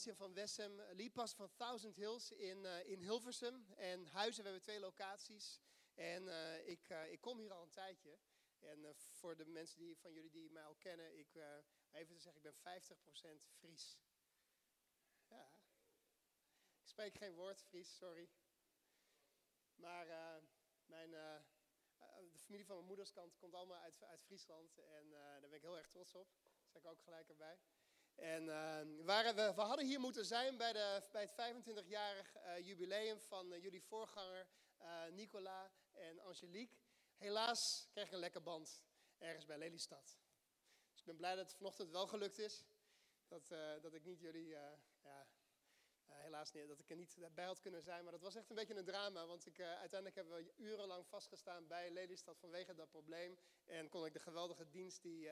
Bastian van Wessem, leadpastor van Thousand Hills in, uh, in Hilversum. En Huizen, we hebben twee locaties. En uh, ik, ik kom hier al een tijdje. En voor de mensen die, van jullie die mij al kennen, ik, even te zeggen, ik ben 50% Fries. Ja. Ik spreek geen woord Fries, sorry. Maar mijn, de familie van mijn moeders kant komt allemaal uit, uit Friesland. En daar ben ik heel erg trots op. Dat zeg ik ook gelijk erbij. En waren we, we hadden hier moeten zijn bij, de, bij het 25-jarig uh, eh, jubileum van uh, jullie voorganger uh, Nicola en Angelique. Helaas kreeg ik een lekker band ergens bij Lelystad. Dus ik ben blij dat het vanochtend wel gelukt is. Dat, dat ik niet jullie, ja, helaas niet, dat ik er niet bij had kunnen zijn. Maar dat was echt een beetje een drama. Want ik, uiteindelijk hebben we urenlang vastgestaan bij Lelystad vanwege dat probleem. En kon ik de geweldige dienst die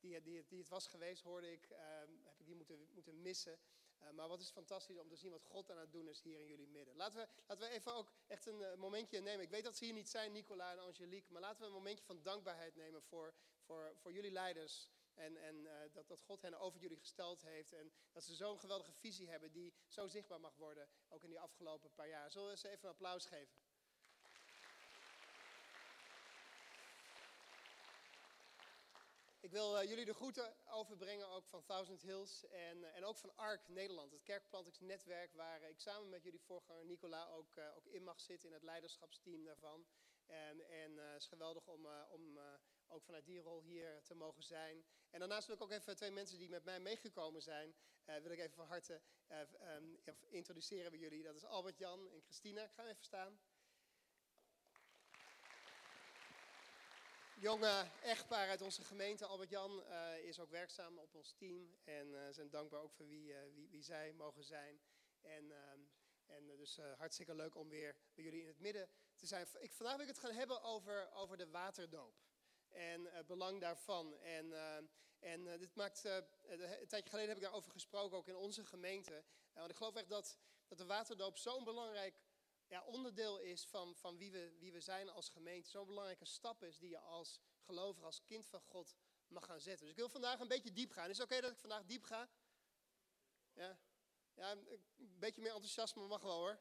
die, het was geweest, hoorde ik, ehm, heb ik die moeten, moeten missen. Uh, maar wat is fantastisch om te zien wat God aan het doen is hier in jullie midden. Laten we, laten we even ook echt een uh, momentje nemen. Ik weet dat ze hier niet zijn, Nicola en Angelique. Maar laten we een momentje van dankbaarheid nemen voor, voor, voor jullie leiders. En, en uh, dat, dat God hen over jullie gesteld heeft. En dat ze zo'n geweldige visie hebben die zo zichtbaar mag worden. Ook in die afgelopen paar jaar. Zullen we ze even een applaus geven? Ik wil uh, jullie de groeten overbrengen, ook van Thousand Hills en, uh, en ook van ARK Nederland, het kerkplantingsnetwerk waar ik samen met jullie voorganger Nicola ook, uh, ook in mag zitten in het leiderschapsteam daarvan. En, en het is geweldig om, om ook vanuit die rol hier te mogen zijn. En daarnaast wil ik ook even twee mensen die met mij meegekomen zijn, wil ik even van harte um, introduceren bij jullie. Dat is Albert-Jan en Christina. Ik ga even staan. Jonge echtpaar uit onze gemeente, Albert-Jan, uh, is ook werkzaam op ons team. En uh, zijn dankbaar ook voor wie, uh, wie, wie, zij mogen zijn. En, ehm, en dus hartstikke leuk om weer bij jullie in het midden te zijn. Ik, vandaag wil ik het gaan hebben over, over de waterdoop. En het belang daarvan. En, en dit maakt, een tijdje geleden heb ik daarover gesproken, ook in onze gemeente. want ik geloof echt dat, dat de waterdoop zo'n belangrijk ja, onderdeel is van, van wie, we, wie we zijn als gemeente. Zo'n belangrijke stap is die je als gelovige, als kind van God mag gaan zetten. Dus ik wil vandaag een beetje diep gaan. Is het oké dat ik vandaag diep ga? Ja? Ja, een beetje meer enthousiasme mag wel hoor.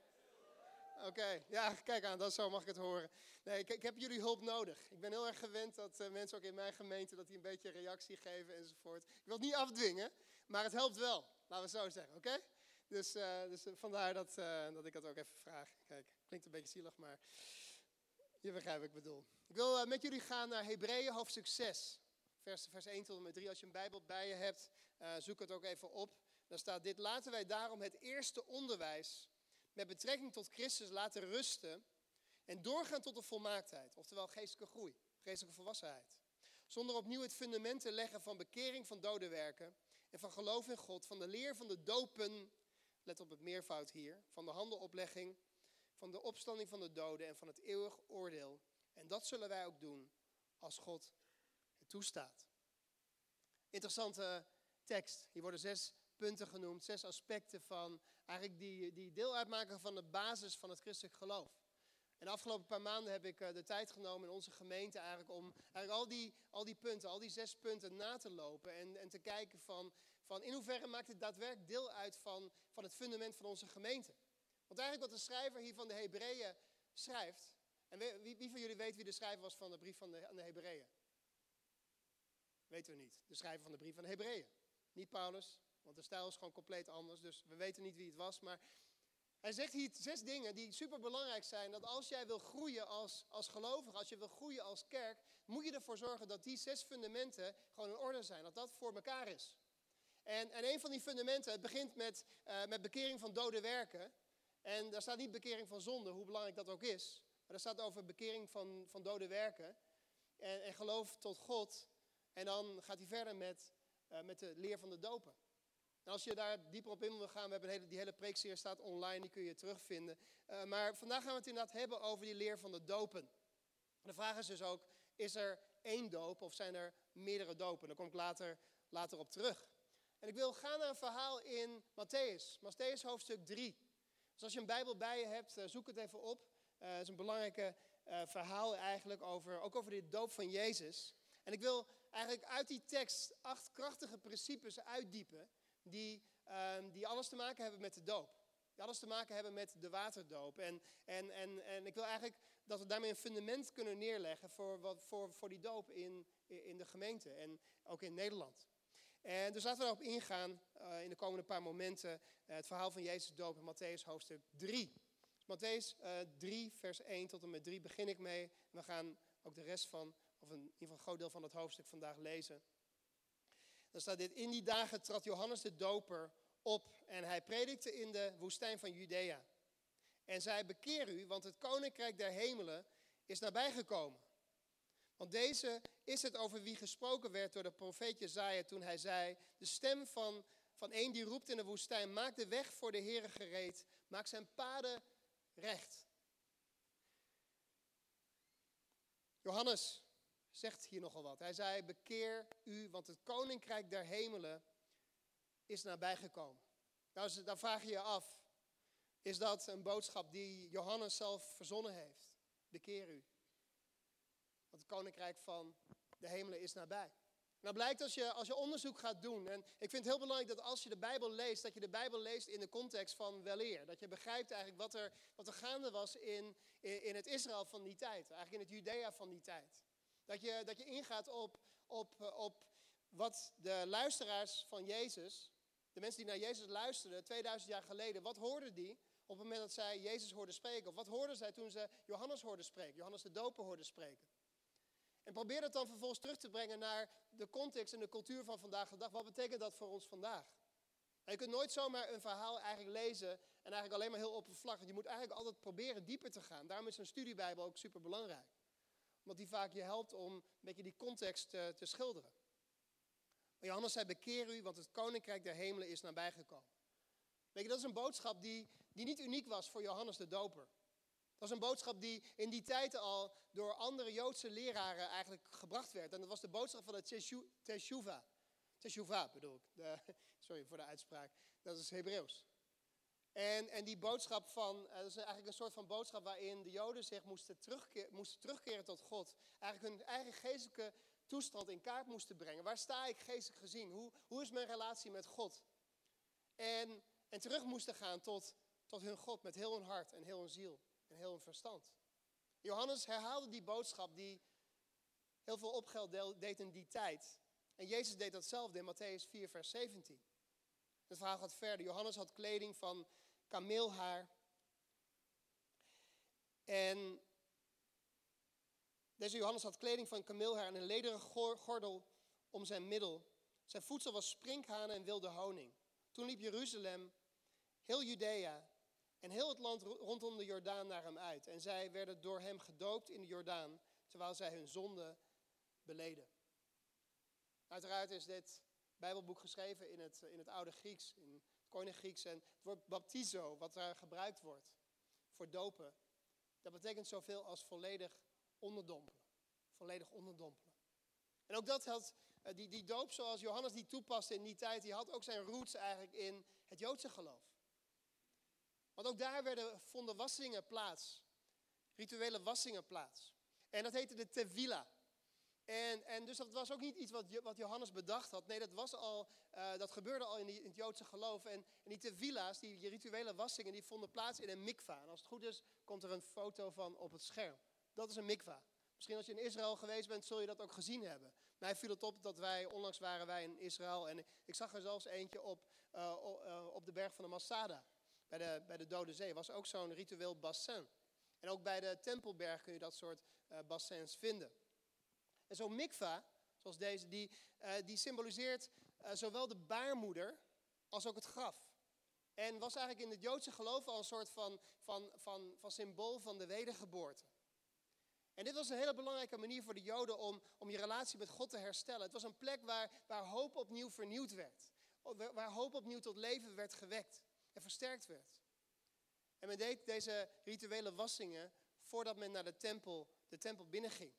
Oké, ja, kijk aan, dat zo mag ik het horen. Nee, ik, ik, heb jullie hulp nodig. Ik ben heel erg gewend dat uh, mensen ook in mijn gemeente dat die een beetje reactie geven enzovoort. Ik wil het niet afdwingen, maar het helpt wel. Laten we zo zeggen, oké? Dus, uh, dus vandaar dat, uh, dat ik dat ook even vraag. Kijk, klinkt een beetje zielig, maar je begrijpt wat ik bedoel. Ik wil met jullie gaan naar Hebreeën hoofdstuk 6. Vers, vers 1 tot en met 3. Als je een Bijbel bij je hebt, zoek het ook even op. Dan staat dit, laten wij daarom het eerste onderwijs met betrekking tot Christus laten rusten en doorgaan tot de volmaaktheid, oftewel geestelijke groei, geestelijke volwassenheid. Zonder opnieuw het fundament te leggen van bekering van dode werken en van geloof in God, van de leer van de dopen let op het meervoud hier, van de handeloplegging, van de opstanding van de doden en van het eeuwig oordeel. En dat zullen wij ook doen als God het toestaat. Interessante tekst. Hier worden zes punten genoemd, zes aspecten van eigenlijk die, die deel uitmaken van de basis van het christelijk geloof. En de afgelopen paar maanden heb ik eh, de tijd genomen in onze gemeente eigenlijk om eigenlijk al, die, al die punten, al die zes punten na te lopen. En, en te kijken van, van in hoeverre maakt het daadwerkelijk deel uit van, van het fundament van onze gemeente. Want eigenlijk wat de schrijver hier van de Hebreeën schrijft. En wie, wie van jullie weet wie de schrijver was van de brief van de, aan de Hebreeën? Weten we niet. De schrijver van de brief van de Hebreeën. Niet Paulus, want de stijl is gewoon compleet anders. Dus we weten niet wie het was. Maar hij zegt hier zes dingen die super belangrijk zijn. Dat als jij wil groeien als, als gelovige, als je wil groeien als kerk, moet je ervoor zorgen dat die zes fundamenten gewoon in orde zijn. Dat dat voor elkaar is. En, en een van die fundamenten, het begint met, uh, met bekering van dode werken. En daar staat niet bekering van zonde, hoe belangrijk dat ook is. Maar er staat over bekering van, van dode werken. En, en geloof tot God. En dan gaat hij verder met, uh, met de leer van de dopen. En als je daar dieper op in wil gaan, we hebben hele, die hele preekserie staat online, die kun je terugvinden. Uh, maar vandaag gaan we het inderdaad hebben over die leer van de dopen. De vraag is dus ook, is er één doop of zijn er meerdere dopen? Daar kom ik later, later op terug. En ik wil gaan naar een verhaal in Matthäus, Matthäus hoofdstuk 3. Dus als je een Bijbel bij je hebt, eh, zoek het even op. Uh, het is een belangrijk uh, verhaal eigenlijk, over, ook over de doop van Jezus. En ik wil eigenlijk uit die tekst acht krachtige principes uitdiepen die ehm, die alles te maken hebben met de doop. Die alles te maken hebben met de waterdoop. En, en, en, en ik wil eigenlijk dat we daarmee een fundament kunnen neerleggen voor, wat, voor, voor die doop in, in de gemeente en ook in Nederland. En dus laten we daarop ingaan uh, in de komende paar momenten. Uh, het verhaal van Jezus doop in Matthäus hoofdstuk 3. Dus Matthäus uh, 3, vers 1 tot en met 3 begin ik mee. We gaan ook de rest van, of in ieder geval een groot deel van het hoofdstuk vandaag lezen. Dan staat dit, in die dagen trad Johannes de doper op en hij predikte in de woestijn van Judea. En zei, bekeer u, want het koninkrijk der hemelen is nabijgekomen. Want deze is het over wie gesproken werd door de profeet Jezaja toen hij zei, de stem van, van een die roept in de woestijn, maak de weg voor de Heere gereed, maak zijn paden recht. Johannes zegt hier nogal wat. Hij zei, bekeer u, want het koninkrijk der hemelen is nabijgekomen. Nou, dan vraag je je af, is dat een boodschap die Johannes zelf verzonnen heeft? Bekeer u. Het koninkrijk van de hemelen is nabij. Nou blijkt als je, als je onderzoek gaat doen, en ik vind het heel belangrijk dat als je de Bijbel leest, dat je de Bijbel leest in de context van weleer. Dat je begrijpt eigenlijk wat er, wat er gaande was in, in, in het Israël van die tijd, eigenlijk in het Judea van die tijd. Dat je, dat je ingaat op, op, op wat de luisteraars van Jezus, de mensen die naar Jezus luisterden 2000 jaar geleden, wat hoorden die op het moment dat zij Jezus hoorden spreken? Of wat hoorden zij toen ze Johannes hoorden spreken, Johannes de Doper hoorden spreken? En probeer dat dan vervolgens terug te brengen naar de context en de cultuur van vandaag de dag. Wat betekent dat voor ons vandaag? Je kunt nooit zomaar een verhaal eigenlijk lezen en eigenlijk alleen maar heel oppervlakkig. Je moet eigenlijk altijd proberen dieper te gaan. Daarom is een studiebijbel ook super belangrijk. Omdat die vaak je helpt om een beetje die context te, te schilderen. Johannes zei, bekeer u, want het koninkrijk der hemelen is nabijgekomen. Weet je, dat is een boodschap die, die niet uniek was voor Johannes de Doper. Dat was een boodschap die in die tijd al door andere Joodse leraren eigenlijk gebracht werd. En dat was de boodschap van het Teshuvah. Teshuvah bedoel ik. De, sorry voor de uitspraak. Dat is Hebreeuws. En, en die boodschap van, eh, dat is eigenlijk een soort van boodschap waarin de Joden zich moesten, moesten terugkeren tot God. Eigenlijk hun eigen geestelijke toestand in kaart moesten brengen. Waar sta ik geestelijk gezien? Hoe, hoe is mijn relatie met God? En, en terug moesten gaan tot, tot hun God met heel hun hart en heel hun ziel en heel hun verstand. Johannes herhaalde die boodschap die heel veel opgeld deed in die tijd. En Jezus deed datzelfde in Matthäus 4, vers 17. Het verhaal gaat verder. Johannes had kleding van kameelhaar. En deze Johannes had kleding van kameelhaar en een lederen gordel om zijn middel. Zijn voedsel was sprinkhanen en wilde honing. Toen liep Jeruzalem, heel Judea en heel het land rondom de Jordaan naar hem uit. En zij werden door hem gedoopt in de Jordaan, terwijl zij hun zonde beleden. Uiteraard is dit Bijbelboek geschreven in het, in het oude Grieks, in het Koine Grieks. En het woord baptizo, wat daar gebruikt wordt voor dopen, dat betekent zoveel als volledig onderdompelen. Volledig onderdompelen. En ook dat had, eh, die, die doop zoals Johannes die toepaste in die tijd, die had ook zijn roots eigenlijk in het Joodse geloof. Want ook daar werden, vonden wassingen plaats. Rituele wassingen plaats. En dat heette de tevila. En, en dus dat was ook niet iets wat, wat Johannes bedacht had. Nee, dat, was al, uh, dat gebeurde al in, die, in, het Joodse geloof. En, en die tevila's, die rituele wassingen, die vonden plaats in een mikva. En als het goed is, komt er een foto van op het scherm. Dat is een mikva. Misschien als je in Israël geweest bent, zul je dat ook gezien hebben. Mij viel het op dat wij, onlangs waren wij in Israël. En ik zag er zelfs eentje op, uh, op de berg van de Masada. Bij de, bij de Dode Zee was ook zo'n ritueel bassin. En ook bij de Tempelberg kun je dat soort uh, bassins vinden. En zo'n mikva, zoals deze, die, uh, die symboliseert uh, zowel de baarmoeder als ook het graf. En was eigenlijk in het Joodse geloof al een soort van, van, van, van symbool van de wedergeboorte. En dit was een hele belangrijke manier voor de Joden om, om je relatie met God te herstellen. Het was een plek waar, waar hoop opnieuw vernieuwd werd. Waar hoop opnieuw tot leven werd gewekt en versterkt werd. En men deed deze rituele wassingen voordat men naar de tempel, de tempel binnenging.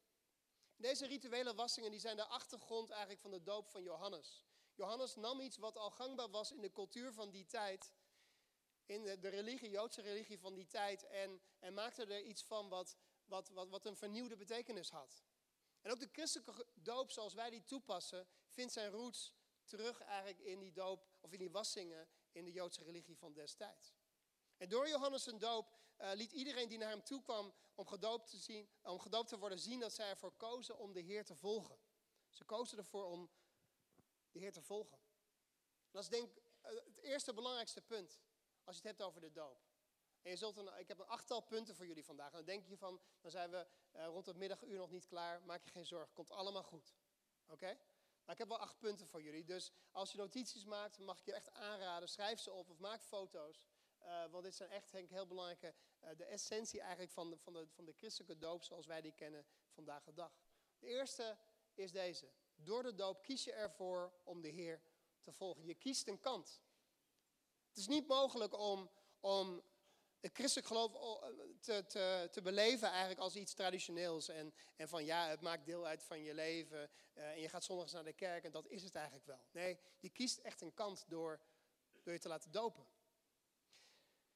Deze rituele wassingen die zijn de achtergrond eigenlijk van de doop van Johannes. Johannes nam iets wat al gangbaar was in de cultuur van die tijd, in de, de religie, Joodse religie van die tijd, en, en maakte er iets van wat, wat, wat, wat een vernieuwde betekenis had. En ook de christelijke doop zoals wij die toepassen, vindt zijn roots terug eigenlijk in die doop, of in die wassingen in de Joodse religie van destijds. En door Johannes zijn doop uh, liet iedereen die naar hem toe kwam om gedoopt, te zien, om gedoopt te worden zien dat zij ervoor kozen om de Heer te volgen. Ze kozen ervoor om de Heer te volgen. Dat is denk ik eh, het eerste belangrijkste punt als je het hebt over de doop. En je zult een, ik heb een achttal punten voor jullie vandaag. En dan denk je van, dan zijn we rond het middaguur nog niet klaar. Maak je geen zorgen, komt allemaal goed. Oké? Ik heb wel acht punten voor jullie. Dus als je notities maakt, mag ik je echt aanraden. Schrijf ze op of maak foto's. Uh, want dit zijn echt denk ik, heel belangrijke, uh, de essentie eigenlijk van de, van, de, van de christelijke doop zoals wij die kennen vandaag de dag. De eerste is deze. Door de doop kies je ervoor om de Heer te volgen. Je kiest een kant. Het is niet mogelijk om, om het christelijk geloof eh, te, te, beleven eigenlijk als iets traditioneels. En, en van ja, het maakt deel uit van je leven. Uh, en je gaat zondags naar de kerk en dat is het eigenlijk wel. Nee, je kiest echt een kant door, door je te laten dopen.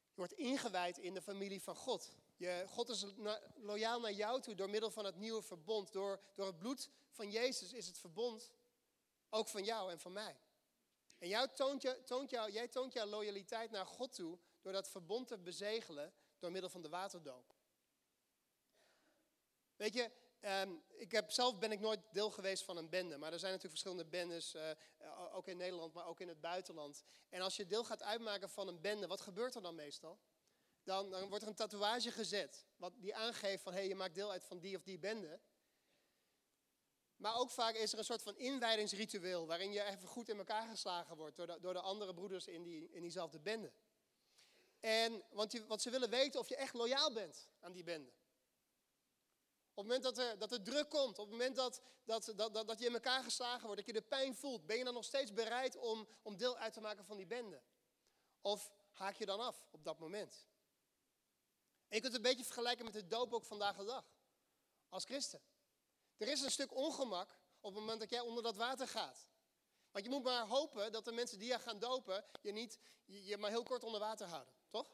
Je wordt ingewijd in de familie van God. Je, God is loyaal naar jou toe door middel van het nieuwe verbond. Door, door het bloed van Jezus is het verbond ook van jou en van mij. En jou toont je, toont jou, jij toont jouw loyaliteit naar God toe door dat verbond te bezegelen door middel van de waterdoop. Weet je, um, ik heb, zelf ben ik nooit deel geweest van een bende, maar er zijn natuurlijk verschillende bendes, uh, ook in Nederland, maar ook in het buitenland. En als je deel gaat uitmaken van een bende, wat gebeurt er dan meestal? Dan, dan wordt er een tatoeage gezet, wat die aangeeft van hé, hey, je maakt deel uit van die of die bende. Maar ook vaak is er een soort van inwijdingsritueel, waarin je even goed in elkaar geslagen wordt door de, door de andere broeders in, die, in diezelfde bende. En, want, want ze willen weten of je echt loyaal bent aan die bende. Op het moment dat er, dat druk komt, op het moment dat, dat, dat, dat, je in elkaar geslagen wordt, dat je de pijn voelt, ben je dan nog steeds bereid om, om deel uit te maken van die bende? Of haak je dan af op dat moment? En je kunt het een beetje vergelijken met de doop ook vandaag de dag. Als christen. Er is een stuk ongemak op het moment dat jij onder dat water gaat. Want je moet maar hopen dat de mensen die je gaan dopen, je niet je maar heel kort onder water houden. Toch?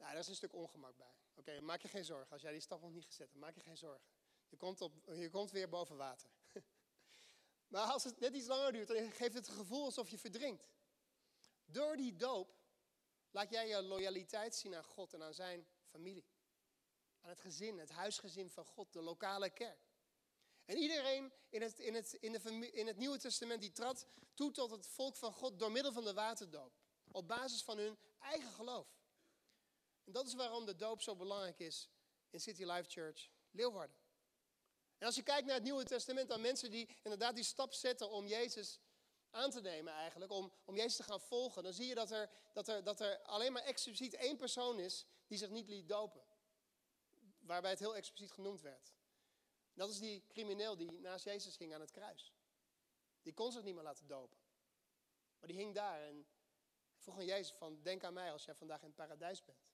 Nou, daar is een stuk ongemak bij. Oké, maak je geen zorgen. Als jij die stap nog niet gezet hebt, maak je geen zorgen. Je komt, op, je komt weer boven water. maar als het net iets langer duurt, dan geeft het het gevoel alsof je verdrinkt. Door die doop laat jij je loyaliteit zien aan God en aan zijn familie. Aan het gezin, het huisgezin van God, de lokale kerk. En iedereen in het, in, het, in, de, in het Nieuwe Testament die trad toe tot het volk van God door middel van de waterdoop. Op basis van hun eigen geloof. En dat is waarom de doop zo belangrijk is in City Life Church Leeuwarden. En als je kijkt naar het Nieuwe Testament, dan mensen die inderdaad die stap zetten om Jezus aan te nemen eigenlijk, om, om Jezus te gaan volgen, dan zie je dat er, dat, er, dat er alleen maar expliciet één persoon is die zich niet liet dopen. Waarbij het heel expliciet genoemd werd. Dat is die crimineel die naast Jezus hing aan het kruis. Die kon zich niet meer laten dopen. Maar die hing daar en vroeg aan Jezus van, denk aan mij als jij vandaag in het paradijs bent.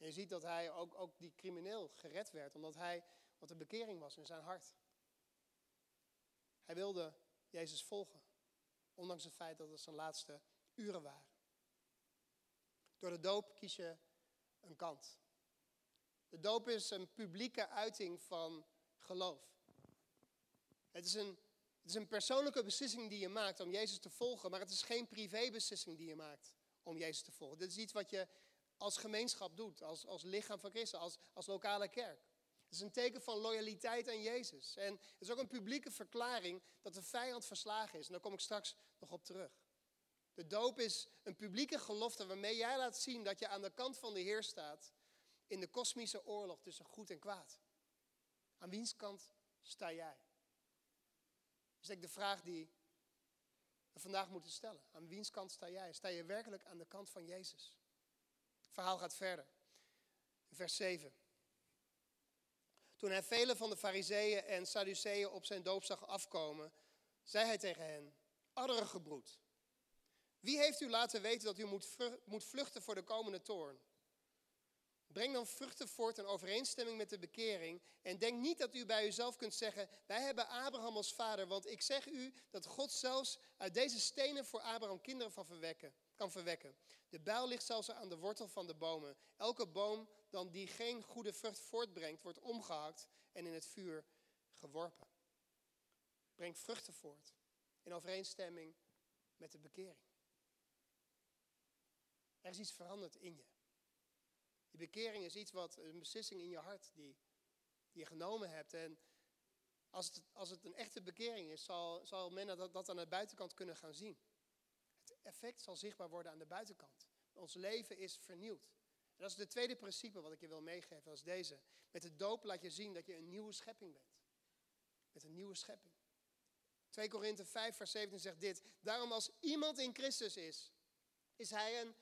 En je ziet dat hij, ook, ook die crimineel, gered werd, omdat hij, wat een bekering was in zijn hart. Hij wilde Jezus volgen, ondanks het feit dat het zijn laatste uren waren. Door de doop kies je een kant. De doop is een publieke uiting van geloof. Het is, een, het is een persoonlijke beslissing die je maakt om Jezus te volgen, maar het is geen privébeslissing die je maakt om Jezus te volgen. Dit is iets wat je als gemeenschap doet, als, als lichaam van Christus, als, als lokale kerk. Het is een teken van loyaliteit aan Jezus. En het is ook een publieke verklaring dat de vijand verslagen is. En daar kom ik straks nog op terug. De doop is een publieke gelofte waarmee jij laat zien dat je aan de kant van de Heer staat in de kosmische oorlog tussen goed en kwaad. Aan wiens kant sta jij? Dat is denk ik de vraag die we vandaag moeten stellen. Aan wiens kant sta jij? Sta je werkelijk aan de kant van Jezus? Het verhaal gaat verder. vers 7. Toen hij vele van de fariseeën en sadduceeën op zijn doop zag afkomen, zei hij tegen hen, adderengebroed, wie heeft u laten weten dat u moet vluchten voor de komende toorn? Breng dan vruchten voort in overeenstemming met de bekering. En denk niet dat u bij uzelf kunt zeggen: Wij hebben Abraham als vader. Want ik zeg u dat God zelfs uit deze stenen voor Abraham kinderen van verwekken, kan verwekken. De bijl ligt zelfs aan de wortel van de bomen. Elke boom dan die geen goede vrucht voortbrengt, wordt omgehakt en in het vuur geworpen. Breng vruchten voort in overeenstemming met de bekering. Er is iets veranderd in je. Die bekering is iets wat, een beslissing in je hart die, je genomen hebt. En als het, als het een echte bekering is, zal, zal men dat aan de buitenkant kunnen gaan zien. Effect zal zichtbaar worden aan de buitenkant. Ons leven is vernieuwd. En dat is het tweede principe wat ik je wil meegeven, dat is deze. Met de doop laat je zien dat je een nieuwe schepping bent. Met een nieuwe schepping. 2 Korinthe 5 vers 17 zegt dit. Daarom als iemand in Christus is, is hij een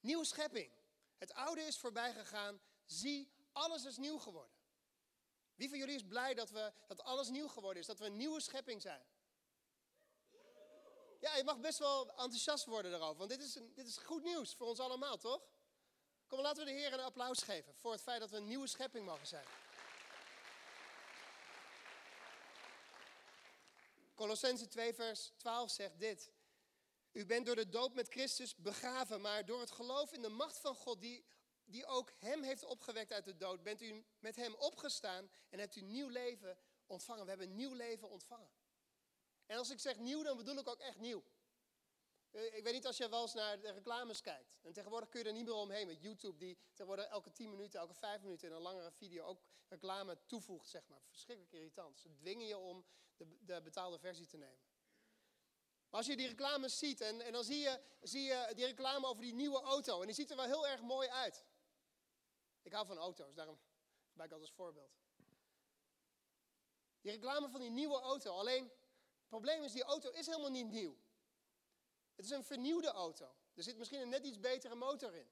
nieuwe schepping. Het oude is voorbij gegaan. Zie, alles is nieuw geworden. Wie van jullie is blij dat, we, dat alles nieuw geworden is? Dat we een nieuwe schepping zijn? Ja, je mag best wel enthousiast worden erover. Want dit is, dit is goed nieuws voor ons allemaal, toch? Kom, laten we de Heer een applaus geven voor het feit dat we een nieuwe schepping mogen zijn. Colossense 2, vers 12 zegt dit. U bent door de doop met Christus begraven, maar door het geloof in de macht van God, die, die ook Hem heeft opgewekt uit de dood, bent u met Hem opgestaan en hebt u nieuw leven ontvangen. We hebben een nieuw leven ontvangen. En als ik zeg nieuw, dan bedoel ik ook echt nieuw. Eh, ik weet niet als je wel eens naar de reclames kijkt. En tegenwoordig kun je er niet meer omheen met YouTube, die tegenwoordig elke 10 minuten, elke 5 minuten in een langere video ook reclame toevoegt, zeg maar. Verschrikkelijk irritant. Ze dwingen je om de, de betaalde versie te nemen. Maar als je die reclames ziet en, en dan zie je, zie je die reclame over die nieuwe auto. En die ziet er wel heel erg mooi uit. Ik hou van auto's, daarom gebruik ik dat als voorbeeld. Die reclame van die nieuwe auto. Alleen, het probleem is, die auto is helemaal niet nieuw. Het is een vernieuwde auto. Er zit misschien een net iets betere motor in.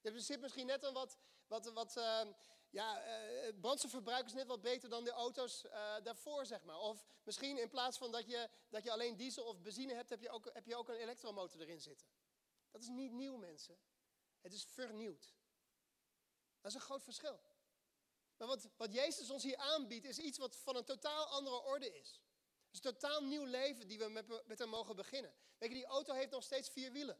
Er zit misschien net een wat, wat, wat uh, ja, uh, brandstofverbruik is net wat beter dan de auto's uh, daarvoor, zeg maar. Of misschien in plaats van dat je, dat je alleen diesel of benzine hebt, heb je, ook, heb je ook een elektromotor erin zitten. Dat is niet nieuw, mensen. Het is vernieuwd. Dat is een groot verschil. Maar wat, wat Jezus ons hier aanbiedt, is iets wat van een totaal andere orde is. Is een totaal nieuw leven die we met, met hem mogen beginnen. Weet je, die auto heeft nog steeds vier wielen.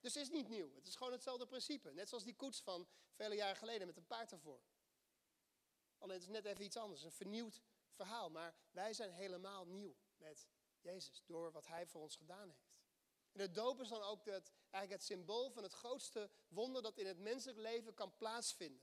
Dus het is niet nieuw. Het is gewoon hetzelfde principe. Net zoals die koets van vele jaren geleden met een paard ervoor. Alleen het is net even iets anders. Een vernieuwd verhaal. Maar wij zijn helemaal nieuw met Jezus. Door wat hij voor ons gedaan heeft. En de doop is dan ook het, eigenlijk het symbool van het grootste wonder dat in het menselijk leven kan plaatsvinden.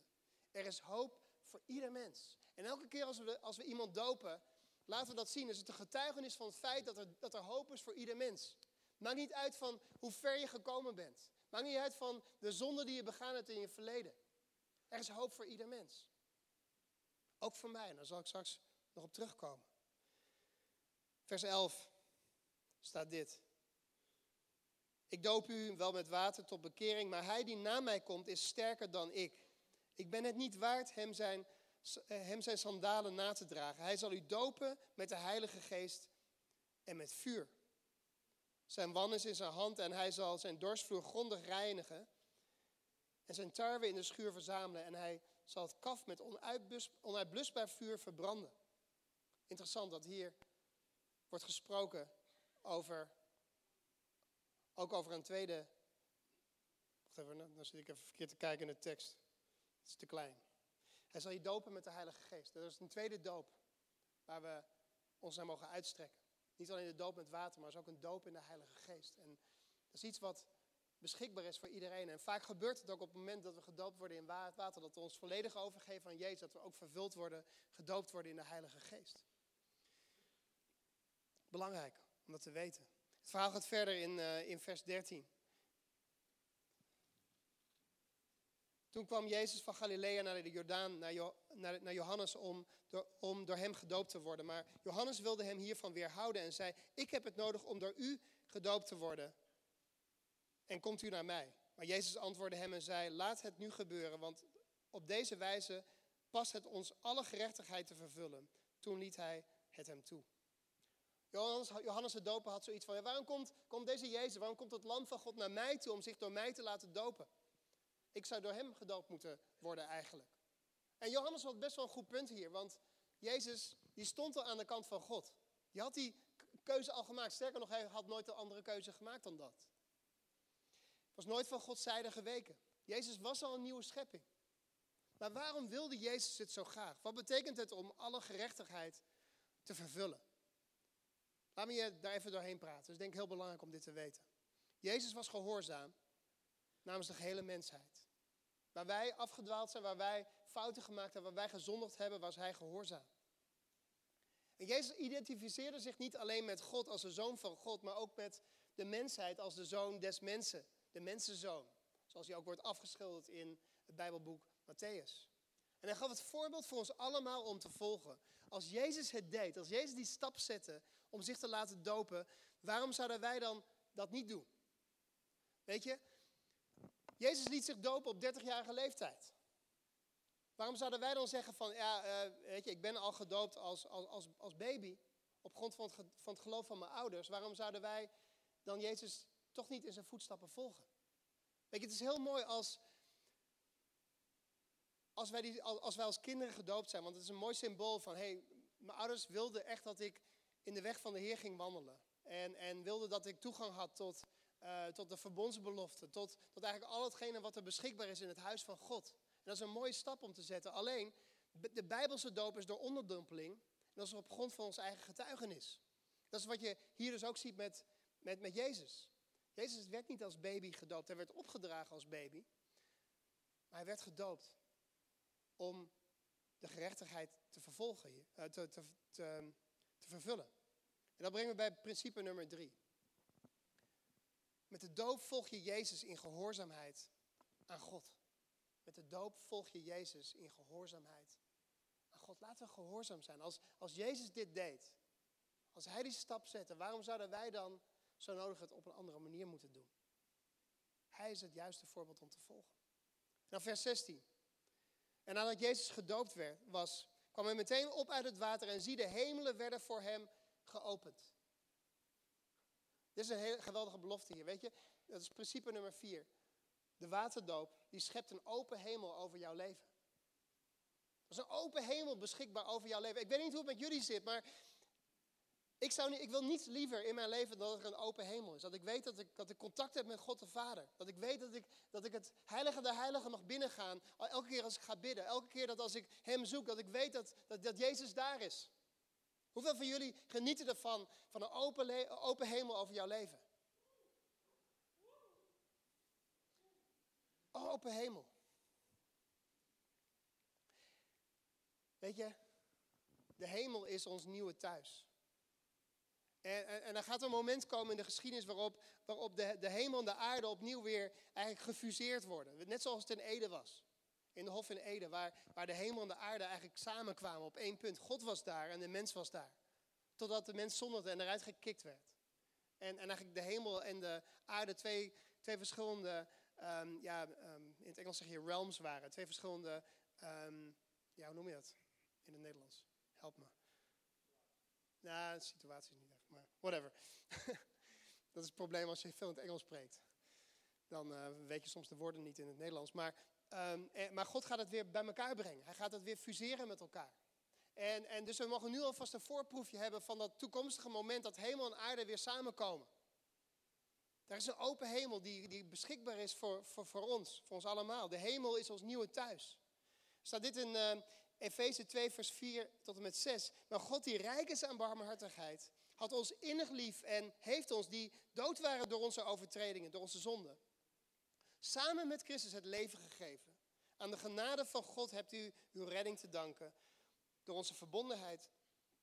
Er is hoop voor ieder mens. En elke keer als we, als we iemand dopen, laten we dat zien. Is het een getuigenis van het feit dat er, dat er hoop is voor ieder mens. Maakt niet uit van hoe ver je gekomen bent. Maakt niet uit van de zonde die je begaan hebt in je verleden. Er is hoop voor ieder mens. Ook voor mij. En daar zal ik straks nog op terugkomen. Vers 11 staat dit. Ik doop u wel met water tot bekering, maar hij die na mij komt is sterker dan ik. Ik ben het niet waard hem zijn, hem zijn sandalen na te dragen. Hij zal u dopen met de Heilige Geest en met vuur. Zijn wan is in zijn hand en hij zal zijn dorsvloer grondig reinigen. En zijn tarwe in de schuur verzamelen. En hij zal het kaf met onuitblusbaar vuur verbranden. Interessant dat hier wordt gesproken over. Ook over een tweede. Wacht even, dan zit ik even verkeerd te kijken in de tekst. Het is te klein. Hij zal je dopen met de Heilige Geest. Dat is een tweede doop waar we ons naar mogen uitstrekken. Niet alleen de doop met water, maar is ook een doop in de Heilige Geest. En dat is iets wat beschikbaar is voor iedereen. En vaak gebeurt het ook op het moment dat we gedoopt worden in water, dat we ons volledig overgeven aan Jezus, dat we ook vervuld worden, gedoopt worden in de Heilige Geest. Belangrijk om dat te weten. Het verhaal gaat verder in, uh, in vers 13. Toen kwam Jezus van Galilea naar de Jordaan, naar, naar, naar Johannes, om door, om door hem gedoopt te worden. Maar Johannes wilde hem hiervan weerhouden en zei: Ik heb het nodig om door u gedoopt te worden. En komt u naar mij? Maar Jezus antwoordde hem en zei: Laat het nu gebeuren, want op deze wijze past het ons alle gerechtigheid te vervullen. Toen liet hij het hem toe. Johannes, Johannes de Doper had zoiets van: Waarom komt, komt deze Jezus, waarom komt het Lam van God naar mij toe om zich door mij te laten dopen? Ik zou door hem gedoopt moeten worden eigenlijk. En Johannes had best wel een goed punt hier, want Jezus die stond al aan de kant van God. Die had die keuze al gemaakt. Sterker nog, hij had nooit een andere keuze gemaakt dan dat. Was nooit van Gods zijde geweken. Jezus was al een nieuwe schepping. Maar waarom wilde Jezus het zo graag? Wat betekent het om alle gerechtigheid te vervullen? Laat me je daar even doorheen praten. Het is denk ik heel belangrijk om dit te weten. Jezus was gehoorzaam namens de gehele mensheid. Waar wij afgedwaald zijn, waar wij fouten gemaakt hebben, waar wij gezondigd hebben, was hij gehoorzaam. En Jezus identificeerde zich niet alleen met God als de zoon van God, maar ook met de mensheid als de zoon des mensen, de mensenzoon. Zoals hij ook wordt afgeschilderd in het Bijbelboek Matthäus. En hij gaf het voorbeeld voor ons allemaal om te volgen. Als Jezus het deed, als Jezus die stap zette om zich te laten dopen, waarom zouden wij dan dat niet doen? Weet je, Jezus liet zich dopen op 30-jarige leeftijd. Waarom zouden wij dan zeggen van, ja, uh, weet je, ik ben al gedoopt als, als, als, baby, op grond van het, van het geloof van mijn ouders. Waarom zouden wij dan Jezus toch niet in zijn voetstappen volgen? Weet je, het is heel mooi als, als, wij, die, als wij als kinderen gedoopt zijn, want het is een mooi symbool van, hé, hey, mijn ouders wilden echt dat ik in de weg van de Heer ging wandelen. En, en wilden dat ik toegang had tot, uh, tot de verbondsbelofte, tot, tot eigenlijk al hetgene wat er beschikbaar is in het huis van God. En dat is een mooie stap om te zetten. Alleen, de Bijbelse doop is door onderdumpeling. En dat is op grond van ons eigen getuigenis. Dat is wat je hier dus ook ziet met, met, met Jezus. Jezus werd niet als baby gedoopt. Hij werd opgedragen als baby. Maar hij werd gedoopt om de gerechtigheid te vervolgen, eh, te, te, te, te vervullen. En dat brengt me bij principe nummer drie. Met de doop volg je Jezus in gehoorzaamheid aan God. Met de doop volg je Jezus in gehoorzaamheid aan God. Laten we gehoorzaam zijn. Als, als Jezus dit deed, als Hij die stap zette, waarom zouden wij dan zo nodig het op een andere manier moeten doen? Hij is het juiste voorbeeld om te volgen. Nou, vers 16. En nadat Jezus gedoopt werd, was, kwam hij meteen op uit het water en zie de hemelen werden voor hem geopend. Dit is een hele geweldige belofte hier, weet je. Dat is principe nummer vier. De waterdoop, die schept een open hemel over jouw leven. Er is een open hemel beschikbaar over jouw leven. Ik weet niet hoe het met jullie zit, maar ik, zou niet, ik wil niets liever in mijn leven dan dat er een open hemel is. Dat ik weet dat ik, dat ik contact heb met God de Vader. Dat ik weet dat ik, dat ik het heilige der heiligen mag binnengaan. Elke keer als ik ga bidden. Elke keer dat als ik hem zoek, dat ik weet dat, dat, dat Jezus daar is. Hoeveel van jullie genieten ervan, van een open, open hemel over jouw leven? Open hemel. Weet je, de hemel is ons nieuwe thuis. En, en, en er gaat een moment komen in de geschiedenis waarop, waarop de, de hemel en de aarde opnieuw weer eigenlijk gefuseerd worden. Net zoals het in Eden was. In de Hof in Eden, waar, waar de hemel en de aarde eigenlijk samenkwamen op één punt. God was daar en de mens was daar. Totdat de mens zonderde en eruit gekikt werd. En, en eigenlijk de hemel en de aarde twee, twee verschillende, um, ja, um, in het Engels zeg je realms waren. Twee verschillende, um, ja, hoe noem je dat in het Nederlands? Help me. Nou, de situatie is niet echt, maar whatever. dat is het probleem als je veel in het Engels spreekt. Dan uh, weet je soms de woorden niet in het Nederlands. Maar Um, maar God gaat het weer bij elkaar brengen. Hij gaat het weer fuseren met elkaar. En, en dus we mogen nu alvast een voorproefje hebben van dat toekomstige moment dat hemel en aarde weer samenkomen. Er is een open hemel die, die beschikbaar is voor, voor, voor ons, voor ons allemaal. De hemel is ons nieuwe thuis. Staat dit in uh, Efeze 2, vers 4 tot en met 6. Maar God die rijk is aan barmhartigheid, had ons innig lief en heeft ons die dood waren door onze overtredingen, door onze zonden samen met Christus het leven gegeven. Aan de genade van God hebt u uw redding te danken. Door onze verbondenheid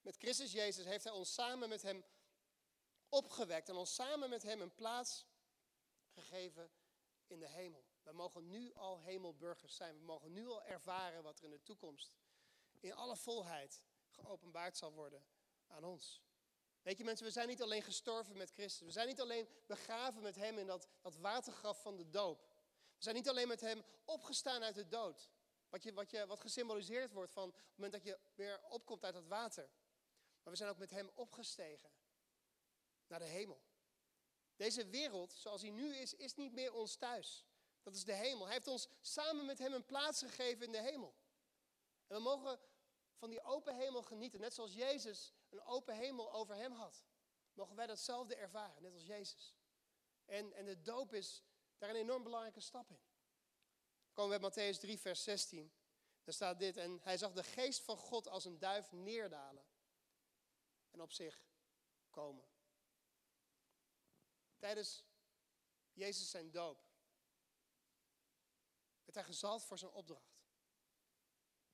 met Christus Jezus heeft Hij ons samen met Hem opgewekt en ons samen met Hem een plaats gegeven in de hemel. We mogen nu al hemelburgers zijn. We mogen nu al ervaren wat er in de toekomst in alle volheid geopenbaard zal worden aan ons. Weet je mensen, we zijn niet alleen gestorven met Christus. We zijn niet alleen begraven met Hem in dat, dat watergraf van de doop. We zijn niet alleen met Hem opgestaan uit de dood. Wat, je, wat, je, wat gesymboliseerd wordt van het moment dat je weer opkomt uit het water. Maar we zijn ook met Hem opgestegen naar de hemel. Deze wereld, zoals die nu is, is niet meer ons thuis. Dat is de hemel. Hij heeft ons samen met Hem een plaats gegeven in de hemel. En we mogen van die open hemel genieten. Net zoals Jezus een open hemel over hem had. Mogen wij datzelfde ervaren, net als Jezus. En, en de doop is daar een enorm belangrijke stap in. komen we bij Matthäus 3, vers 16. Daar staat dit. En hij zag de geest van God als een duif neerdalen. En op zich komen. Tijdens Jezus zijn doop werd hij gezalfd voor zijn opdracht.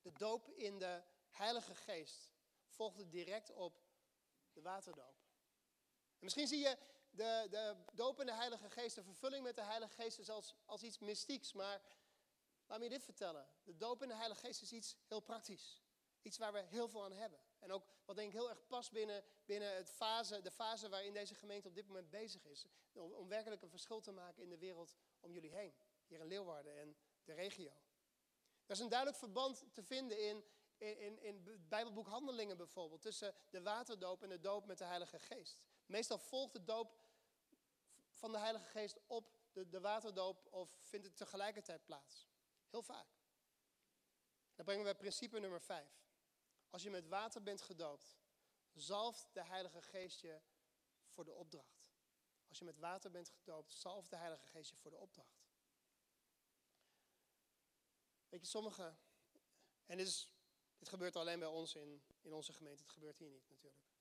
De doop in de Heilige Geest volgde direct op de waterdoop. En misschien zie je de, de doop in de Heilige Geest, de vervulling met de Heilige Geest, als, als iets mystieks. Maar laat me je dit vertellen. De doop in de Heilige Geest is iets heel praktisch. Iets waar we heel veel aan hebben. En ook wat denk ik heel erg past binnen, binnen het fase, de fase waarin deze gemeente op dit moment bezig is. Om, werkelijk een verschil te maken in de wereld om jullie heen. Hier in Leeuwarden en de regio. Er is een duidelijk verband te vinden in, in, in het Bijbelboek Handelingen bijvoorbeeld. Tussen de waterdoop en de doop met de Heilige Geest. Meestal volgt de doop van de Heilige Geest op de, de waterdoop of vindt het tegelijkertijd plaats. Heel vaak. Dan brengen we principe nummer 5. Als je met water bent gedoopt, zalft de Heilige Geest je voor de opdracht. Als je met water bent gedoopt, zalft de Heilige Geest je voor de opdracht. Weet je, sommige, en dit, is, dit gebeurt alleen bij ons in, in onze gemeente, het gebeurt hier niet natuurlijk.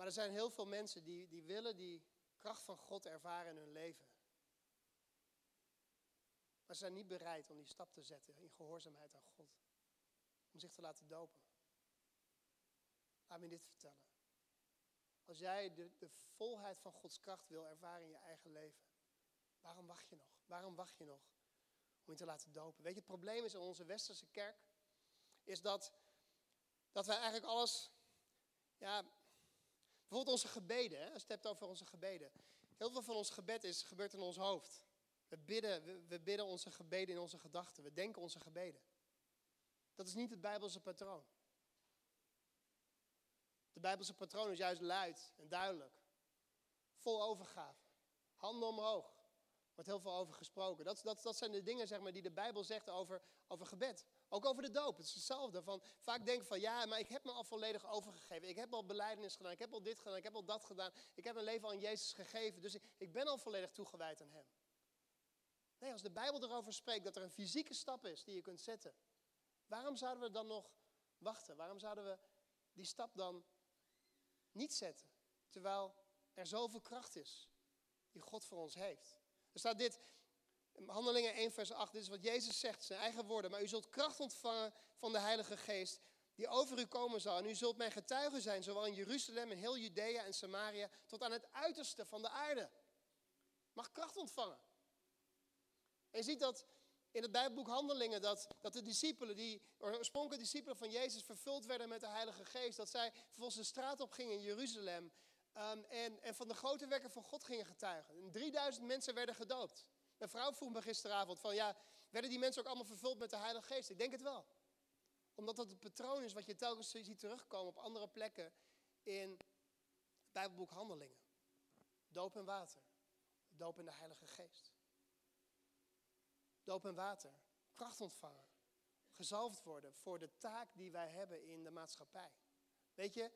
Maar er zijn heel veel mensen die, die willen die kracht van God ervaren in hun leven. Maar ze zijn niet bereid om die stap te zetten in gehoorzaamheid aan God. Om zich te laten dopen. Laat me dit vertellen. Als jij de, de volheid van Gods kracht wil ervaren in je eigen leven, waarom wacht je nog? Waarom wacht je nog om je te laten dopen? Weet je, het probleem is in onze westerse kerk, is dat, dat wij eigenlijk alles, ja, bijvoorbeeld onze gebeden, hè, als je het hebt over onze gebeden. Heel veel van ons gebed is, gebeurt in ons hoofd. We bidden, we, we bidden onze gebeden in onze gedachten. We denken onze gebeden. Dat is niet het Bijbelse patroon. De Bijbelse patroon is juist luid en duidelijk. Vol overgave. Handen omhoog. Wordt heel veel over gesproken. Dat, dat, dat zijn de dingen zeg maar, die de Bijbel zegt over, over gebed. Ook over de doop. Het is hetzelfde. Van, vaak denken van ja, maar ik heb me al volledig overgegeven. Ik heb al beleidenis gedaan. Ik heb al dit gedaan. Ik heb al dat gedaan. Ik heb mijn leven aan Jezus gegeven. Dus ik, ik ben al volledig toegewijd aan Hem. Nee, als de Bijbel erover spreekt dat er een fysieke stap is die je kunt zetten. Waarom zouden we dan nog wachten? Waarom zouden we die stap dan niet zetten? Terwijl er zoveel kracht is die God voor ons heeft. Er staat dit, Handelingen 1 vers 8, dit is wat Jezus zegt, zijn eigen woorden. Maar u zult kracht ontvangen van de Heilige Geest die over u komen zal. En u zult mijn getuige zijn, zowel in Jeruzalem en heel Judea en Samaria, tot aan het uiterste van de aarde. Mag kracht ontvangen. En je ziet dat in het Bijbelboek Handelingen, dat, dat de discipelen, die oorspronkelijke discipelen van Jezus, vervuld werden met de Heilige Geest. Dat zij vervolgens de straat op gingen in Jeruzalem. Um, en, en van de grote werken van God gingen getuigen. En 3000 mensen werden gedoopt. Mijn vrouw vroeg me gisteravond van, ja, werden die mensen ook allemaal vervuld met de Heilige Geest? Ik denk het wel. Omdat dat het patroon is wat je telkens ziet terugkomen op andere plekken in het Bijbelboek Handelingen. Doop en water. Doop in de Heilige Geest. Doop en water. Kracht ontvangen. Gezalfd worden voor de taak die wij hebben in de maatschappij. Weet je,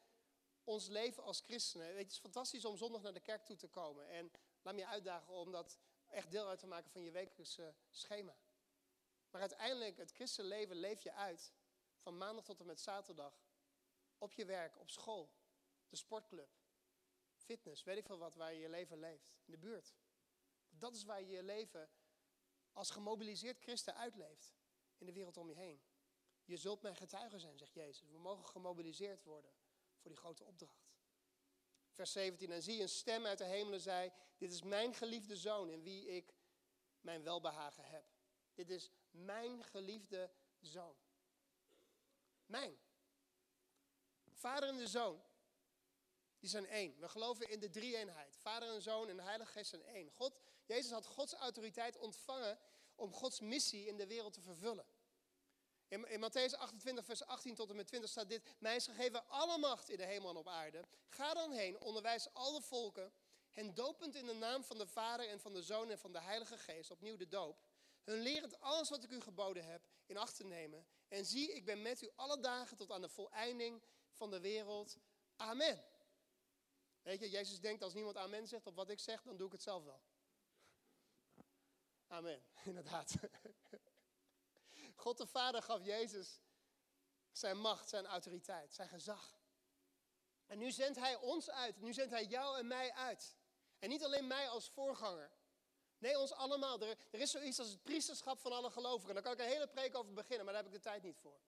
ons leven als christenen. Weet het is fantastisch om zondag naar de kerk toe te komen. En laat me je uitdagen om dat echt deel uit te maken van je wekelijkse schema. Maar uiteindelijk, het christenleven leef je uit van maandag tot en met zaterdag. Op je werk, op school, de sportclub, fitness, weet ik veel wat, waar je je leven leeft. In de buurt. Dat is waar je je leven als gemobiliseerd christen uitleeft in de wereld om je heen. Je zult mijn getuige zijn, zegt Jezus. We mogen gemobiliseerd worden voor die grote opdracht. Vers 17. En zie, een stem uit de hemelen zei: Dit is mijn geliefde zoon in wie ik mijn welbehagen heb. Dit is mijn geliefde zoon. Mijn. Vader en de zoon, die zijn één. We geloven in de drie-eenheid. Vader en zoon en de Heilige Geest zijn één. God, Jezus had Gods autoriteit ontvangen om Gods missie in de wereld te vervullen. In, in Matthäus 28, vers 18 tot en met 20 staat dit. Mij is gegeven alle macht in de hemel en op aarde. Ga dan heen, onderwijs alle volken. Hen dopend in de naam van de Vader en van de Zoon en van de Heilige Geest. Opnieuw de doop. Hun lerend alles wat ik u geboden heb in acht te nemen. En zie, ik ben met u alle dagen tot aan de voleinding van de wereld. Amen. Weet je, Jezus denkt als niemand amen zegt op wat ik zeg, dan doe ik het zelf wel. Amen, inderdaad. God de Vader gaf Jezus zijn macht, zijn autoriteit, zijn gezag. En nu zendt hij ons uit. Nu zendt hij jou en mij uit. En niet alleen mij als voorganger. Nee, ons allemaal. Er, is zoiets als het priesterschap van alle gelovigen. Daar kan ik een hele preek over beginnen, maar daar heb ik de tijd niet voor.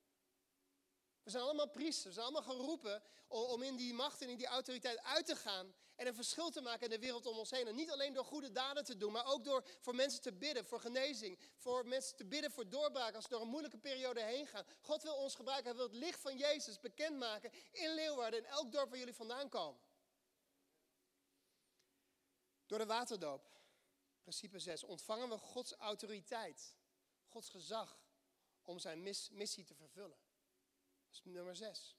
We zijn allemaal priesters. We zijn allemaal geroepen om in die macht en in die autoriteit uit te gaan. En een verschil te maken in de wereld om ons heen. En niet alleen door goede daden te doen, maar ook door voor mensen te bidden, voor genezing. Voor mensen te bidden voor doorbraak als ze door een moeilijke periode heen gaan. God wil ons gebruiken. Hij wil het licht van Jezus bekendmaken in Leeuwarden, in elk dorp waar jullie vandaan komen. Door de waterdoop, principe 6, ontvangen we Gods autoriteit, Gods gezag om zijn missie te vervullen. Nummer 6.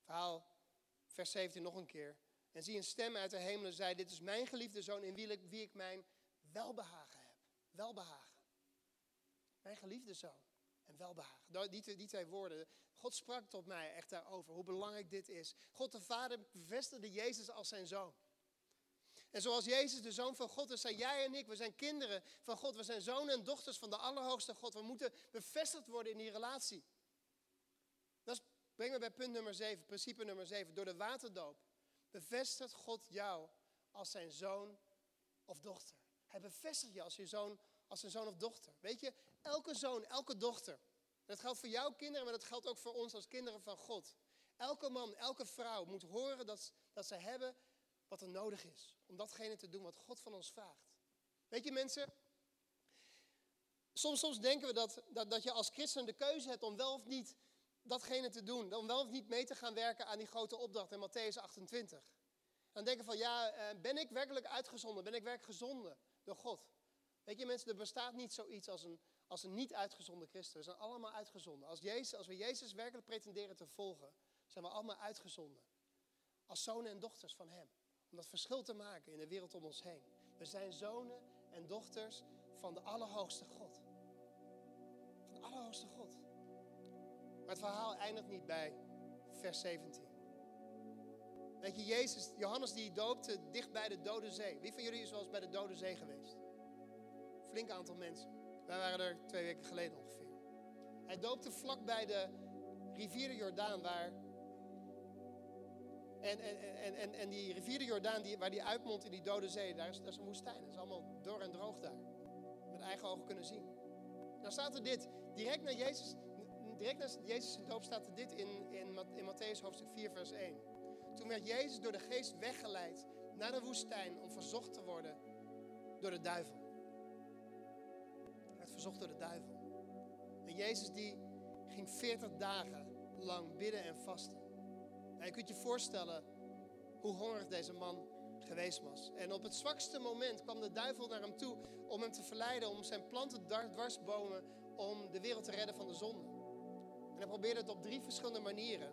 Verhaal, vers 17 nog een keer. En zie een stem uit de hemelen zei, dit is mijn geliefde zoon in wie ik, wie ik mijn welbehagen heb. Welbehagen. Mijn geliefde zoon en welbehagen. Die, die twee woorden. God sprak tot mij echt daarover, hoe belangrijk dit is. God de Vader bevestigde Jezus als zijn zoon. En zoals Jezus de zoon van God is, zijn jij en ik, we zijn kinderen van God. We zijn zonen en dochters van de Allerhoogste God. We moeten bevestigd worden in die relatie. Dat brengt me bij punt nummer 7, principe nummer 7. Door de waterdoop bevestigt God jou als zijn zoon of dochter. Hij bevestigt je als, je zoon, als zijn zoon of dochter. Weet je, elke zoon, elke dochter. dat geldt voor jouw kinderen, maar dat geldt ook voor ons als kinderen van God. Elke man, elke vrouw moet horen dat, dat ze hebben wat er nodig is. Om datgene te doen wat God van ons vraagt. Weet je mensen, soms, soms denken we dat, dat, dat je als christen de keuze hebt om wel of niet datgene te doen. Om wel of niet mee te gaan werken aan die grote opdracht in Matthäus 28. Dan denken van, ja, eh, ben ik werkelijk uitgezonden? Ben ik werkelijk gezonden door God? Weet je mensen, er bestaat niet zoiets als een, als een niet uitgezonden christen. We zijn allemaal uitgezonden. Als, Jezus, als we Jezus werkelijk pretenderen te volgen, zijn we allemaal uitgezonden. Als zonen en dochters van Hem. Om dat verschil te maken in de wereld om ons heen. We zijn zonen en dochters van de Allerhoogste God. Van de Allerhoogste God. Maar het verhaal eindigt niet bij vers 17. Weet je, Jezus, Johannes die doopte dicht bij de Dode Zee. Wie van jullie is eens bij de Dode Zee geweest? Flink aantal mensen. Wij waren er twee weken geleden ongeveer. Hij doopte vlak bij de rivier de Jordaan, waar en, en, en, en, die rivier de Jordaan, die, waar die uitmondt in die dode zee, daar is, dat is een woestijn. Dat is allemaal dor en droog daar. Met eigen ogen kunnen zien. Nou staat er dit, direct na Jezus, direct na Jezus' doop staat er dit in, in, in Matthäus hoofdstuk 4 vers 1. Toen werd Jezus door de geest weggeleid naar de woestijn om verzocht te worden door de duivel. Hij werd verzocht door de duivel. En Jezus die ging 40 dagen lang bidden en vasten. En je kunt je voorstellen hoe hongerig deze man geweest was. En op het zwakste moment kwam de duivel naar hem toe om hem te verleiden, om zijn planten dwarsbomen, om de wereld te redden van de zonde. En hij probeerde het op drie verschillende manieren.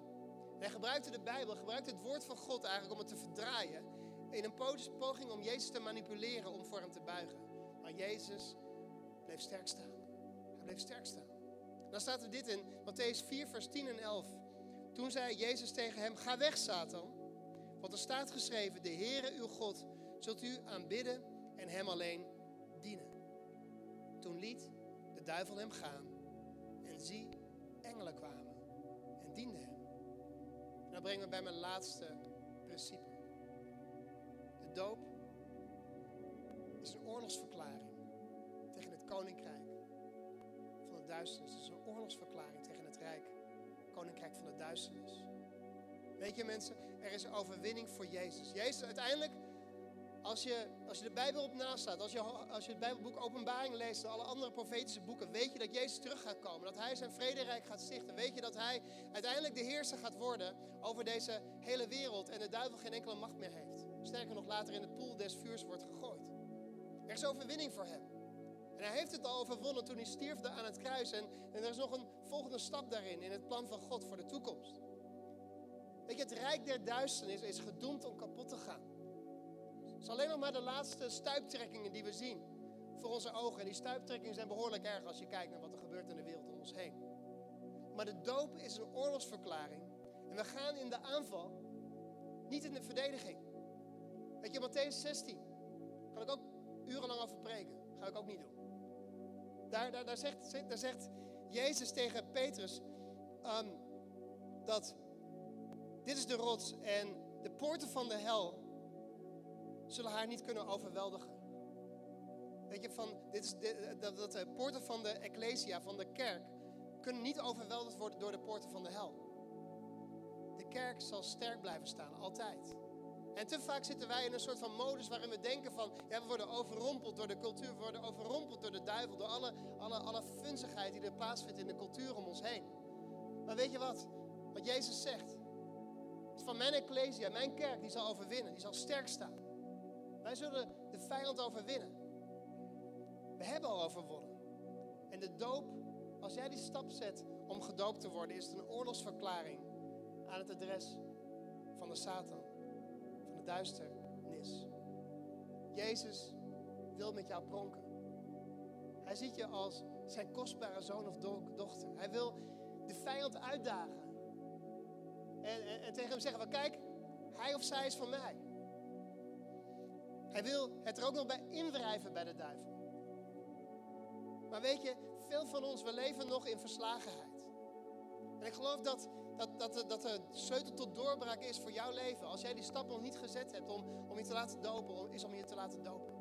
En hij gebruikte de Bijbel, gebruikte het woord van God eigenlijk om het te verdraaien. In een poging om Jezus te manipuleren, om voor hem te buigen. Maar Jezus bleef sterk staan. Hij bleef sterk staan. Dan staat er dit in Matthäus 4, vers 10 en 11. Toen zei Jezus tegen hem, ga weg Satan. Want er staat geschreven, de Heere uw God zult u aanbidden en hem alleen dienen. Toen liet de duivel hem gaan. En zie, engelen kwamen en dienden hem. En dan brengen we bij mijn laatste principe. De doop is een oorlogsverklaring tegen het koninkrijk van de duisternis. Het is een oorlogsverklaring tegen het rijk koninkrijk van de duisternis. Weet je mensen, er is overwinning voor Jezus. Jezus uiteindelijk, als je, als je de Bijbel op naast staat, als je, als je het Bijbelboek Openbaring leest en alle andere profetische boeken, weet je dat Jezus terug gaat komen. Dat Hij zijn vrederijk gaat stichten. Weet je dat Hij uiteindelijk de heerser gaat worden over deze hele wereld en de duivel geen enkele macht meer heeft. Sterker nog, later in de poel des vuurs wordt gegooid. Er is overwinning voor Hem. En hij heeft het al overwonnen toen hij stierfde aan het kruis. En, en er is nog een volgende stap daarin, in het plan van God voor de toekomst. Weet je, het rijk der duisternis is gedoemd om kapot te gaan. Is alleen nog maar de laatste stuiptrekkingen die we zien voor onze ogen. En die stuiptrekkingen zijn behoorlijk erg als je kijkt naar wat er gebeurt in de wereld om ons heen. Maar de doop is een oorlogsverklaring. En we gaan in de aanval, niet in de verdediging. Weet je, Matthäus 16, kan ik ook urenlang over preken. Ga ik ook niet doen. Daar, daar, daar, zegt, daar zegt Jezus tegen Petrus um, dat, dit is de rots en de poorten van de hel zullen haar niet kunnen overweldigen. Weet je, van, dit is dat, de poorten van de ecclesia, van de kerk, kunnen niet overweldigd worden door de poorten van de hel. De kerk zal sterk blijven staan, altijd. En te vaak zitten wij in een soort van modus waarin we denken van, ja, we worden overrompeld door de cultuur, we worden overrompeld door de duivel, door alle, alle, alle funzigheid die er plaatsvindt in de cultuur om ons heen. Maar weet je wat? Wat Jezus zegt, van mijn ecclesia, mijn kerk, die zal overwinnen, die zal sterk staan. Wij zullen de vijand overwinnen. We hebben al overwonnen. En de doop, als jij die stap zet om gedoopt te worden, is het een oorlogsverklaring aan het adres van de Satan, van de duisternis. Jezus wil met jou pronken. Hij ziet je als zijn kostbare zoon of dochter. Hij wil de vijand uitdagen. En, en, en tegen hem zeggen van kijk, hij of zij is van mij. Hij wil het er ook nog bij invrijven bij de duivel. Maar weet je, veel van ons, we leven nog in verslagenheid. En ik geloof dat, dat, dat, dat de sleutel tot doorbraak is voor jouw leven. Als jij die stap nog niet gezet hebt om, om je te laten dopen, is om je te laten dopen.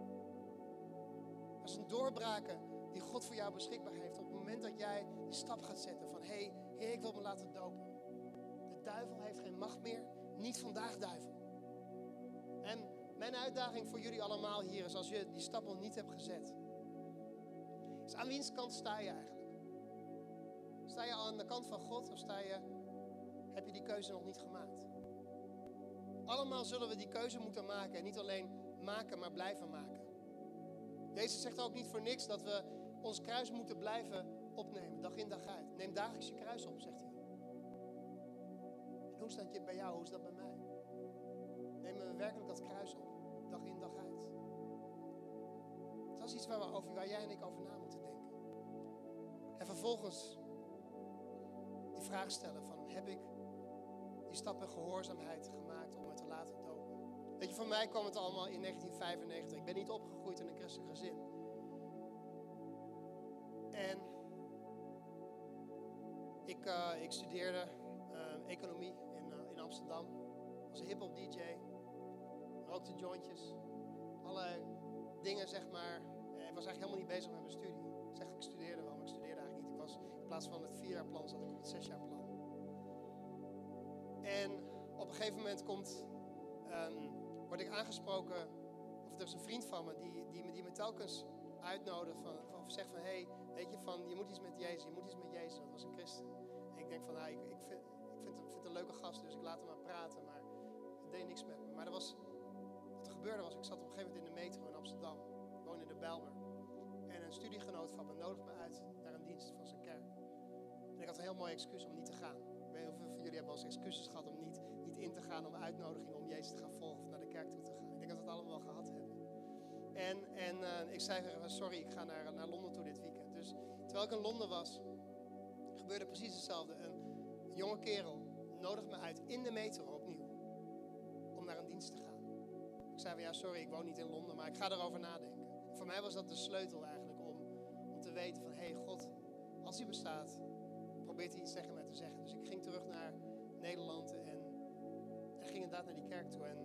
Dat is een doorbraken die God voor jou beschikbaar heeft. Op het moment dat jij die stap gaat zetten van, hé, hey, ik wil me laten dopen. De duivel heeft geen macht meer. Niet vandaag, duivel. En mijn uitdaging voor jullie allemaal hier is, als je die stap niet hebt gezet, is aan wiens kant sta je eigenlijk? Sta je aan de kant van God of sta je, heb je die keuze nog niet gemaakt? Allemaal zullen we die keuze moeten maken en niet alleen maken, maar blijven maken. Deze zegt ook niet voor niks dat we ons kruis moeten blijven opnemen, dag in dag uit. Neem dagelijks je kruis op, zegt hij. En hoe is dat bij jou, hoe is dat bij mij? Nemen we werkelijk dat kruis op, dag in dag uit? Dat is iets waar, we over, waar jij en ik over na moeten denken. En vervolgens die vraag stellen van, heb ik die stappen gehoorzaamheid gemaakt om het te laten dopen? Weet je, voor mij kwam het allemaal in 1995. Ik ben niet opgegroeid in een christelijk gezin. En ik, uh, ik studeerde uh, economie in, uh, in Amsterdam. Was een hip-hop DJ. Rookte jointjes. Allerlei dingen, zeg maar. Ik was eigenlijk helemaal niet bezig met mijn studie. Zeg, ik studeerde wel, maar ik studeerde eigenlijk niet. Ik was, in plaats van het vierjaarplan zat ik op het zesjaarplan. En op een gegeven moment komt, um, word ik aangesproken, of er is een vriend van me die, die, die me telkens uitnodigt van, of zegt van, hé, hey, weet je, van, je moet iets met Jezus, je moet iets met Jezus. Dat was een christen. En ik denk van, nou, ik, vind, ik vind, het een leuke gast, dus ik laat hem maar praten, maar het deed niks met me. Maar er was, gebeurde was, ik zat op een gegeven moment in de metro in Amsterdam, ik woonde in de Bijlmer. En een studiegenoot van me nodigde me uit naar een dienst van zijn kerk. En ik had een heel mooi excuus om niet te gaan. Ik weet niet hoeveel van jullie hebben eens excuses gehad om niet, niet in te gaan, om uitnodigingen om Jezus te gaan volgen of naar de kerk toe te gaan. Ik denk dat we het allemaal wel gehad hebben. En, en uh, ik zei tegen sorry, ik ga naar, naar Londen toe dit weekend. Dus terwijl ik in Londen was, gebeurde precies hetzelfde. Een, een jonge kerel nodigt me uit in de metro opnieuw om naar een dienst te gaan. Ik zei van ja, sorry, ik woon niet in Londen, maar ik ga erover nadenken. Voor mij was dat de sleutel eigenlijk om, om te weten van hé hey, God, als hij bestaat, probeert hij iets tegen mij te zeggen. Dus ik ging terug naar Nederland en, ging inderdaad naar die kerk toe. En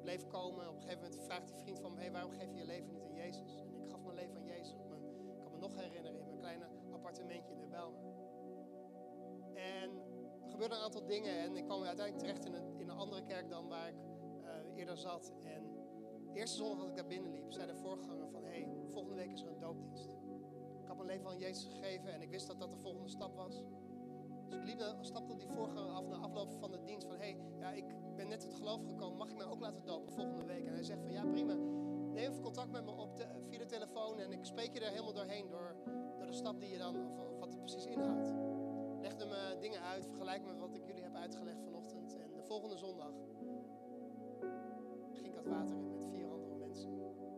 bleef komen. Op een gegeven moment vraagt die vriend van me: hey, waarom geef je je leven niet aan Jezus? En ik gaf mijn leven aan Jezus. Op mijn, ik kan me nog herinneren in mijn kleine appartementje in de Bijlmer. En er gebeurden een aantal dingen en ik kwam uiteindelijk terecht in een, in een andere kerk dan waar ik eerder zat. En de eerste zondag dat ik daar binnenliep, zei de voorganger van: hey, volgende week is er een doopdienst. Ik had mijn leven aan Jezus gegeven en ik wist dat dat de volgende stap was. Dus ik liep, stapte die voorganger af na afloop van de dienst van: hey, ja, ik ben net tot geloof gekomen, mag ik mij ook laten dopen volgende week? En hij zegt van ja, prima. Neem even contact met me op via de telefoon en ik spreek je er helemaal doorheen door, door de stap die je dan, of, wat het precies inhoudt. Legde me dingen uit, vergelijk met wat ik jullie heb uitgelegd vanochtend. En de volgende zondag water in met vier andere mensen.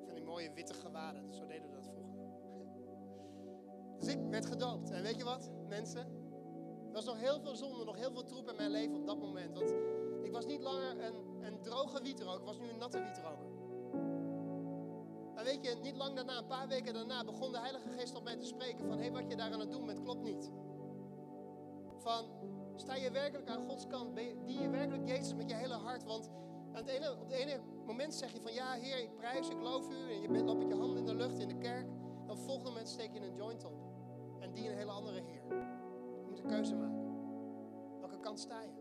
Van die mooie witte gewaden, zo deden we dat vroeger. Dus ik werd gedoopt. En weet je wat, mensen? Er was nog heel veel zonde, nog heel veel troep in mijn leven op dat moment. Want ik was niet langer een, een droge wietroker, ik was nu een natte wietroker. Maar weet je, niet lang daarna, een paar weken daarna, begon de Heilige Geest op mij te spreken van... hé, hey, wat je daar aan het doen bent, klopt niet. Van, Sta je werkelijk aan Gods kant? Die je werkelijk Jezus met je hele hart? Want het ene, op het ene moment zeg je van ja, Heer, ik prijs, ik geloof u. En je bent, loopt met je handen in de lucht in de kerk. En op het volgende moment steek je een joint op. En die een hele andere Heer. Je moet een keuze maken. Welke kant sta je?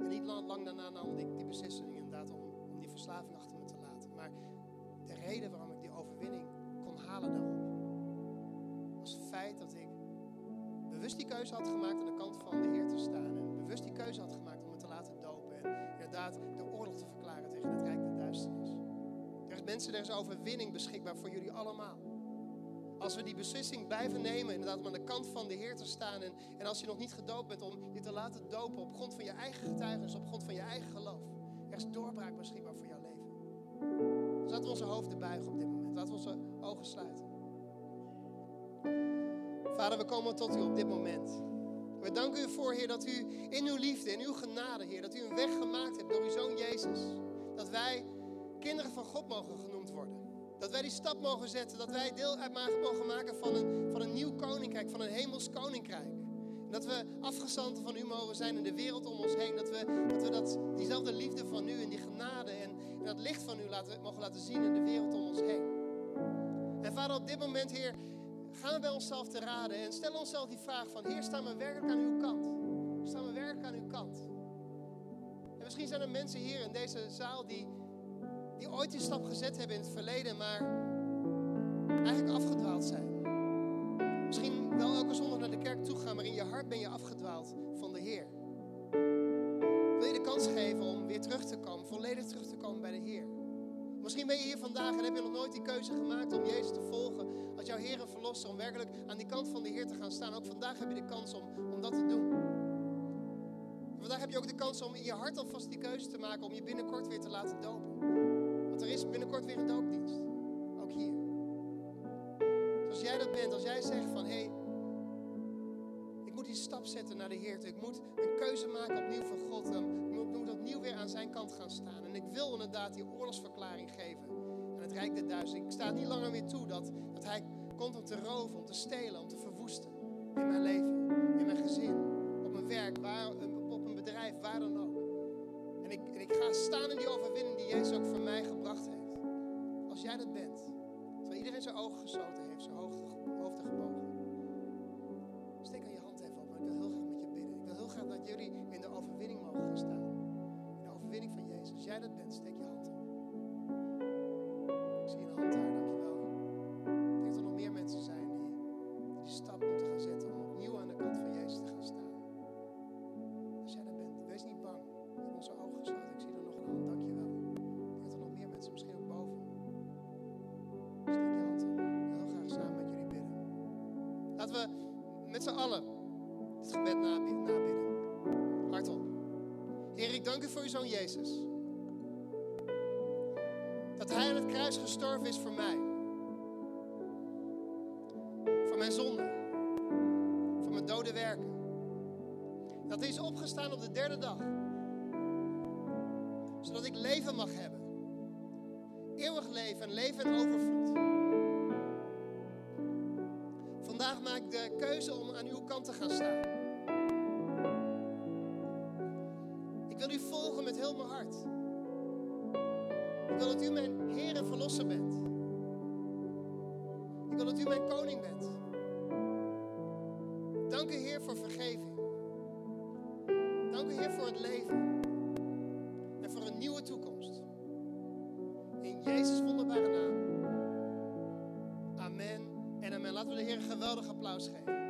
En niet lang, lang daarna nam ik die beslissing inderdaad om, om die verslaving achter me te laten. Maar de reden waarom ik die overwinning kon halen daarop, was het feit dat ik bewust die keuze had gemaakt aan de kant van de Heer te staan. En bewust die keuze had gemaakt inderdaad de oorlog te verklaren tegen het Rijk der Duisternis. Er is mensen, er is overwinning beschikbaar voor jullie allemaal. Als we die beslissing blijven nemen, inderdaad om aan de kant van de Heer te staan. En, en als je nog niet gedoopt bent, om je te laten dopen op grond van je eigen getuigenis, op grond van je eigen geloof. Er is doorbraak beschikbaar voor jouw leven. Dus laten we onze hoofden buigen op dit moment. Laten we onze ogen sluiten. Vader, we komen tot u op dit moment. We danken u voor, Heer, dat u in uw liefde, in uw genade, Heer, dat u een weg gemaakt hebt door uw Zoon Jezus. Dat wij kinderen van God mogen genoemd worden. Dat wij die stap mogen zetten, dat wij deel uit mogen maken van een, van een nieuw koninkrijk, van een hemels koninkrijk. Dat we afgezanten van u mogen zijn in de wereld om ons heen. Dat we, dat, we dat, diezelfde liefde van u en die genade en, en dat licht van u laten, mogen laten zien in de wereld om ons heen. En vader, op dit moment, Heer, gaan we bij onszelf te raden en stellen onszelf die vraag van, Heer, staan we werkelijk aan uw kant? Staan we werkelijk aan uw kant? En misschien zijn er mensen hier in deze zaal die, die ooit die stap gezet hebben in het verleden, maar eigenlijk afgedwaald zijn. Misschien wel elke zondag naar de kerk toe gaan, maar in je hart ben je afgedwaald van de Heer. Wil je de kans geven om weer terug te komen, volledig terug te komen bij de Heer? Misschien ben je hier vandaag en heb je nog nooit die keuze gemaakt om Jezus te volgen als jouw Heer en Verlosser, om werkelijk aan die kant van de Heer te gaan staan. Ook vandaag heb je de kans om, om dat te doen. vandaag heb je ook de kans om in je hart alvast die keuze te maken om je binnenkort weer te laten dopen. Want er is binnenkort weer een doopdienst. Ook hier. Dus als jij dat bent, als jij zegt van hé, hey, moet die stap zetten naar de Heer. Ik moet een keuze maken opnieuw voor God. Ik moet opnieuw weer aan zijn kant gaan staan. En ik wil inderdaad die oorlogsverklaring geven aan het Rijk der Duizend. Ik sta niet langer meer toe dat, dat hij komt om te roven, om te stelen, om te verwoesten. In mijn leven, in mijn gezin, op mijn werk, waar, op een bedrijf, waar dan ook. En ik, en ik ga staan in die overwinning die Jezus ook voor mij gebracht heeft. Als jij dat bent, terwijl iedereen zijn ogen gesloten heeft, zijn hoofd, gebogen. Maar ik wil heel graag met je bidden. Ik wil heel graag dat jullie in de overwinning mogen gaan staan. In de overwinning van Jezus. Als jij dat bent, steek je hand op. Ik zie een hand daar, dankjewel. Ik denk dat er nog meer mensen zijn die die stap moeten gaan zetten om opnieuw aan de kant van Jezus te gaan staan. Als jij dat bent, wees niet bang. We hebben onze ogen gesloten. Ik zie er nog een hand, dankjewel. Ik denk dat er nog meer mensen, misschien ook boven. Steek je hand op. Ik wil heel graag samen met jullie bidden. Laten we met z'n allen zoon Jezus. Dat hij aan het kruis gestorven is voor mij. Voor mijn zonde. Voor mijn dode werken. Dat hij is opgestaan op de derde dag. Zodat ik leven mag hebben. Eeuwig leven en leven in overvloed. Vandaag maak ik de keuze om aan uw kant te gaan staan. Heel mijn hart. Ik wil dat u mijn Heer en Verlosser bent. Ik wil dat u mijn koning bent. Dank u Heer voor vergeving. Dank u Heer voor het leven. En voor een nieuwe toekomst. In Jezus wonderbare naam. Amen en amen. Laten we de Heer een geweldig applaus geven.